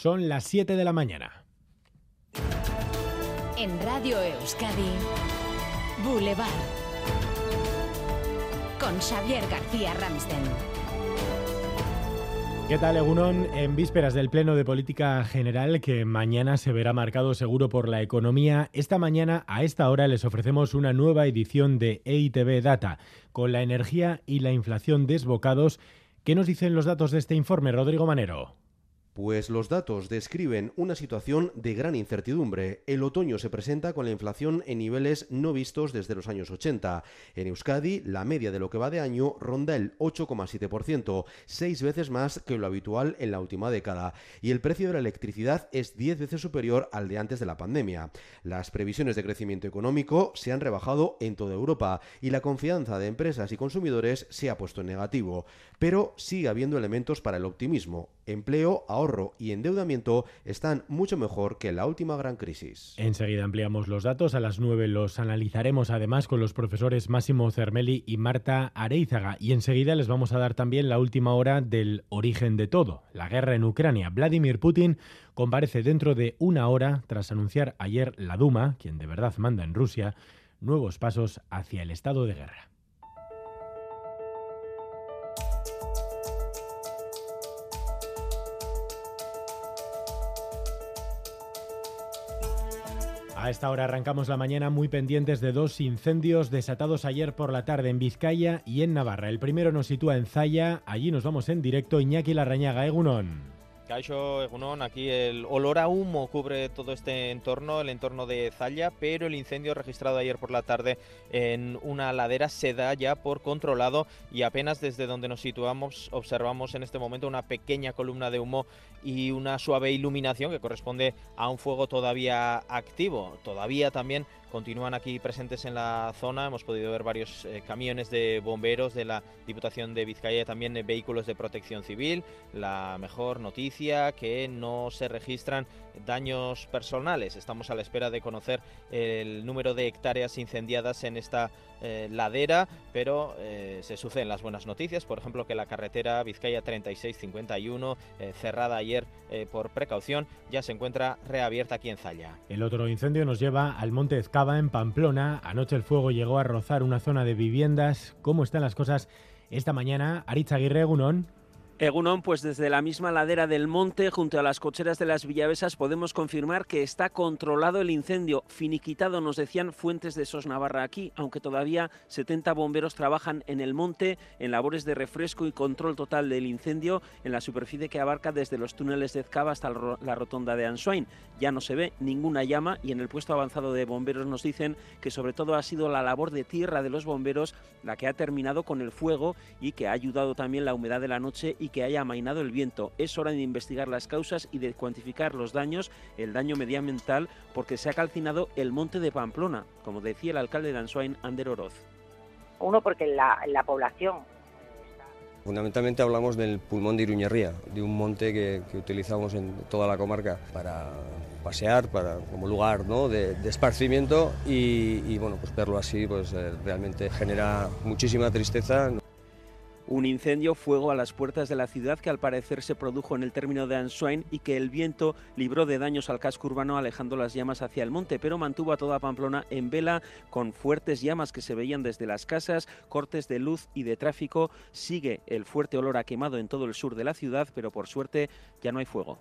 Son las 7 de la mañana. En Radio Euskadi, Boulevard. Con Xavier García Ramsten. ¿Qué tal, Egunon? En vísperas del Pleno de Política General, que mañana se verá marcado seguro por la economía, esta mañana a esta hora les ofrecemos una nueva edición de EITB Data, con la energía y la inflación desbocados. ¿Qué nos dicen los datos de este informe, Rodrigo Manero? Pues los datos describen una situación de gran incertidumbre. El otoño se presenta con la inflación en niveles no vistos desde los años 80. En Euskadi, la media de lo que va de año ronda el 8,7%, seis veces más que lo habitual en la última década. Y el precio de la electricidad es diez veces superior al de antes de la pandemia. Las previsiones de crecimiento económico se han rebajado en toda Europa y la confianza de empresas y consumidores se ha puesto en negativo. Pero sigue habiendo elementos para el optimismo. Empleo, ahorro y endeudamiento están mucho mejor que la última gran crisis. Enseguida ampliamos los datos. A las 9 los analizaremos además con los profesores Máximo Cermeli y Marta Areizaga. Y enseguida les vamos a dar también la última hora del origen de todo, la guerra en Ucrania. Vladimir Putin comparece dentro de una hora tras anunciar ayer la Duma, quien de verdad manda en Rusia, nuevos pasos hacia el estado de guerra. A esta hora arrancamos la mañana muy pendientes de dos incendios desatados ayer por la tarde en Vizcaya y en Navarra. El primero nos sitúa en Zaya, allí nos vamos en directo Iñaki Larrañaga, Egunon. Caixo Egunon, aquí el olor a humo cubre todo este entorno, el entorno de Zalla, pero el incendio registrado ayer por la tarde en una ladera se da ya por controlado y apenas desde donde nos situamos observamos en este momento una pequeña columna de humo y una suave iluminación que corresponde a un fuego todavía activo. Todavía también continúan aquí presentes en la zona. Hemos podido ver varios eh, camiones de bomberos de la Diputación de Vizcaya, también eh, vehículos de protección civil. La mejor noticia que no se registran daños personales. Estamos a la espera de conocer el número de hectáreas incendiadas en esta eh, ladera, pero se suceden las buenas noticias. Por ejemplo, que la carretera Vizcaya 3651, cerrada ayer por precaución, ya se encuentra reabierta aquí en Zalla. El otro incendio nos lleva al Monte En Pamplona. Anoche el fuego llegó a rozar una zona de viviendas. ¿Cómo están las cosas esta mañana? Aritz Aguirre, Gunón. Egunon, pues desde la misma ladera del monte, junto a las cocheras de las Villavesas, podemos confirmar que está controlado el incendio. Finiquitado, nos decían fuentes de SOS Navarra aquí, aunque todavía 70 bomberos trabajan en el monte en labores de refresco y control total del incendio en la superficie que abarca desde los túneles de Ezcaba hasta la rotonda de Answain. Ya no se ve ninguna llama y en el puesto avanzado de bomberos nos dicen que sobre todo ha sido la labor de tierra de los bomberos la que ha terminado con el fuego y que ha ayudado también la humedad de la noche y que haya amainado el viento. Es hora de investigar las causas y de cuantificar los daños, el daño medioambiental, porque se ha calcinado el monte de Pamplona, como decía el alcalde de Ansoain, Ander Oroz. Uno, porque la, población Fundamentalmente hablamos del pulmón de Iruñerría, de un monte que, utilizamos en toda la comarca para pasear, para, como lugar ¿no? de, esparcimiento y, bueno, pues verlo así pues, eh, realmente genera muchísima tristeza. Un incendio, fuego a las puertas de la ciudad que al parecer se produjo en el término de Answain y que el viento libró de daños al casco urbano alejando las llamas hacia el monte, pero mantuvo a toda Pamplona en vela con fuertes llamas que se veían desde las casas, cortes de luz y de tráfico. Sigue el fuerte olor a quemado en todo el sur de la ciudad, pero por suerte ya no hay fuego.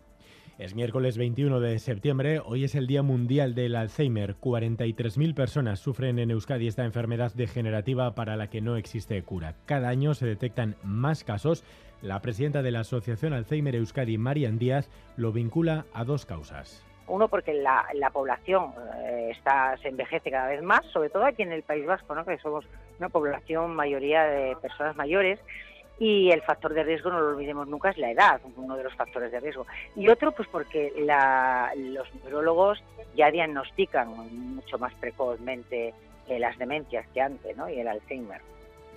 Es miércoles 21 de septiembre, hoy es el Día Mundial del Alzheimer. 43.000 personas sufren en Euskadi esta enfermedad degenerativa para la que no existe cura. Cada año se detectan más casos. La presidenta de la Asociación Alzheimer Euskadi, Marian Díaz, lo vincula a dos causas. Uno, porque la, población eh, está, se envejece cada vez más, sobre todo aquí en el País Vasco, que somos una población mayoría de personas mayores y el factor de riesgo, no lo olvidemos nunca, es la edad, uno de los factores de riesgo. Y otro, pues porque los neurólogos ya diagnostican mucho más precozmente las demencias que antes, ¿no? Y el Alzheimer.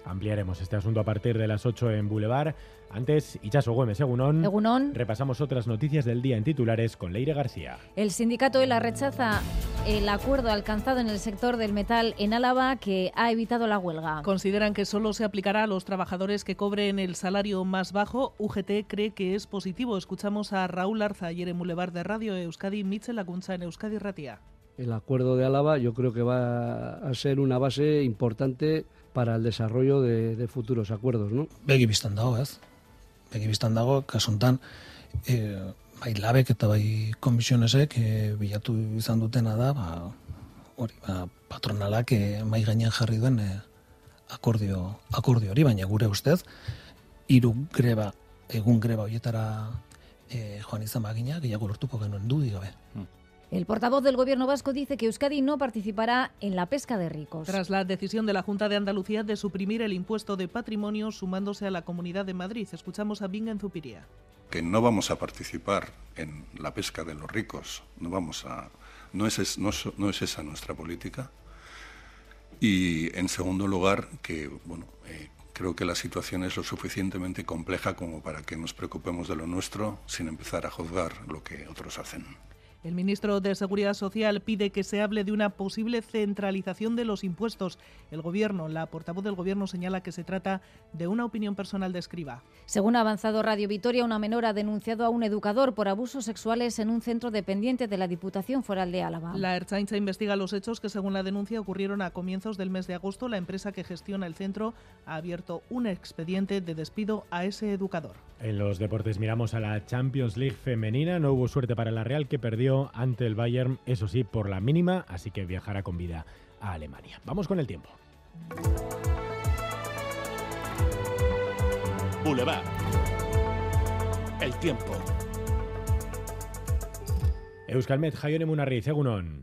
Ampliaremos este asunto a partir de las 8 en Boulevard. Antes, Ichaso Gómez, Egunon. Egunon. Repasamos otras noticias del día en titulares con Leire García. El sindicato ELA rechaza el acuerdo alcanzado en el sector del metal en Álava que ha evitado la huelga. Consideran que solo se aplicará a los trabajadores que cobren el salario más bajo. UGT cree que es positivo. Escuchamos a Raúl Arza ayer en Boulevard de Radio Euskadi, Michel Lacunza en Euskadi Ratia. El acuerdo de Álava yo creo que va a ser una base importante para el desarrollo de, de futuros acuerdos, ¿no? Begi biztan dago, ez? Begi biztan dago, kasuntan, e, bai labek eta bai komisionesek e, bilatu izan dutena da, ba, hori, ba, patronalak e, mai gainean jarri duen e, akordio, akordio hori, baina gure ustez, hiru greba, egun greba horietara e, joan izan bagina, gehiago lortuko genuen dudik gabe. Hmm. El portavoz del Gobierno vasco dice que Euskadi no participará en la pesca de ricos. Tras la decisión de la Junta de Andalucía de suprimir el impuesto de patrimonio sumándose a la Comunidad de Madrid, escuchamos a Binga en Zupiría. Que no vamos a participar en la pesca de los ricos, no vamos a, no es, no, no es esa nuestra política. Y en segundo lugar, que bueno, eh, creo que la situación es lo suficientemente compleja como para que nos preocupemos de lo nuestro sin empezar a juzgar lo que otros hacen. El ministro de Seguridad Social pide que se hable de una posible centralización de los impuestos. El Gobierno, la portavoz del Gobierno, señala que se trata de una opinión personal de escriba. Según ha avanzado Radio Vitoria, una menor ha denunciado a un educador por abusos sexuales en un centro dependiente de la Diputación Foral de Álava. La Erchaincha investiga los hechos que, según la denuncia, ocurrieron a comienzos del mes de agosto. La empresa que gestiona el centro ha abierto un expediente de despido a ese educador. En los deportes miramos a la Champions League femenina. No hubo suerte para la Real que perdió ante el Bayern, eso sí, por la mínima, así que viajará con vida a Alemania. Vamos con el tiempo. Boulevard. El tiempo. Euskalmet Jaione Munarriz, Egunon.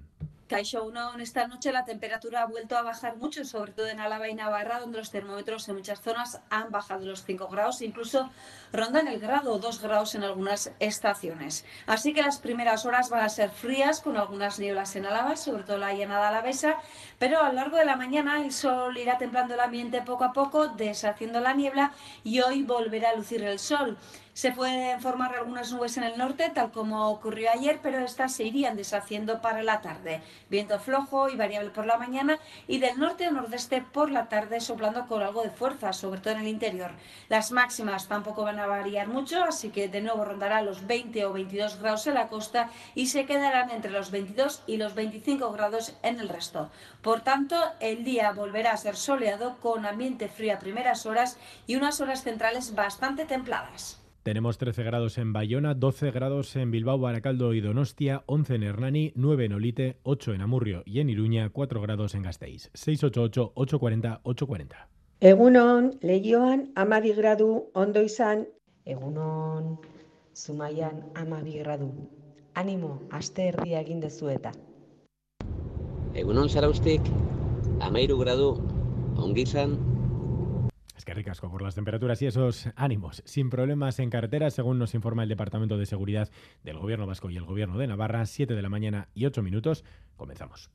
Caixo 1, esta noche la temperatura ha vuelto a bajar mucho, sobre todo en Álava y Navarra, donde los termómetros en muchas zonas han bajado los 5 grados, incluso rondan el grado o 2 grados en algunas estaciones. Así que las primeras horas van a ser frías, con algunas nieblas en Álava, sobre todo la llanada alavesa, pero a lo largo de la mañana el sol irá templando el ambiente poco a poco, deshaciendo la niebla y hoy volverá a lucir el sol. Se pueden formar algunas nubes en el norte, tal como ocurrió ayer, pero estas se irían deshaciendo para la tarde. Viento flojo y variable por la mañana y del norte a nordeste por la tarde soplando con algo de fuerza, sobre todo en el interior. Las máximas tampoco van a variar mucho, así que de nuevo rondará los 20 o 22 grados en la costa y se quedarán entre los 22 y los 25 grados en el resto. Por tanto, el día volverá a ser soleado con ambiente frío a primeras horas y unas horas centrales bastante templadas. Tenemos 13 grados en Bayona, 12 grados en Bilbao, Baracaldo y Donostia, 11 en Hernani, 9 en Olite, 8 en Amurrio y en Iruña, 4 grados en Gasteiz. 688-840-840. Egunon, leioan amabi gradu ondo izan. Egunon, Zumaian amabi gradu. Animo, aste erdia egin dezu eta. Egunon zaraustik, amairu gradu, ongi izan, es que ricasco por las temperaturas y esos ánimos. Sin problemas en carretera, según nos informa el Departamento de Seguridad del Gobierno Vasco y el Gobierno de Navarra, 7 de la mañana y 8 minutos. Comenzamos.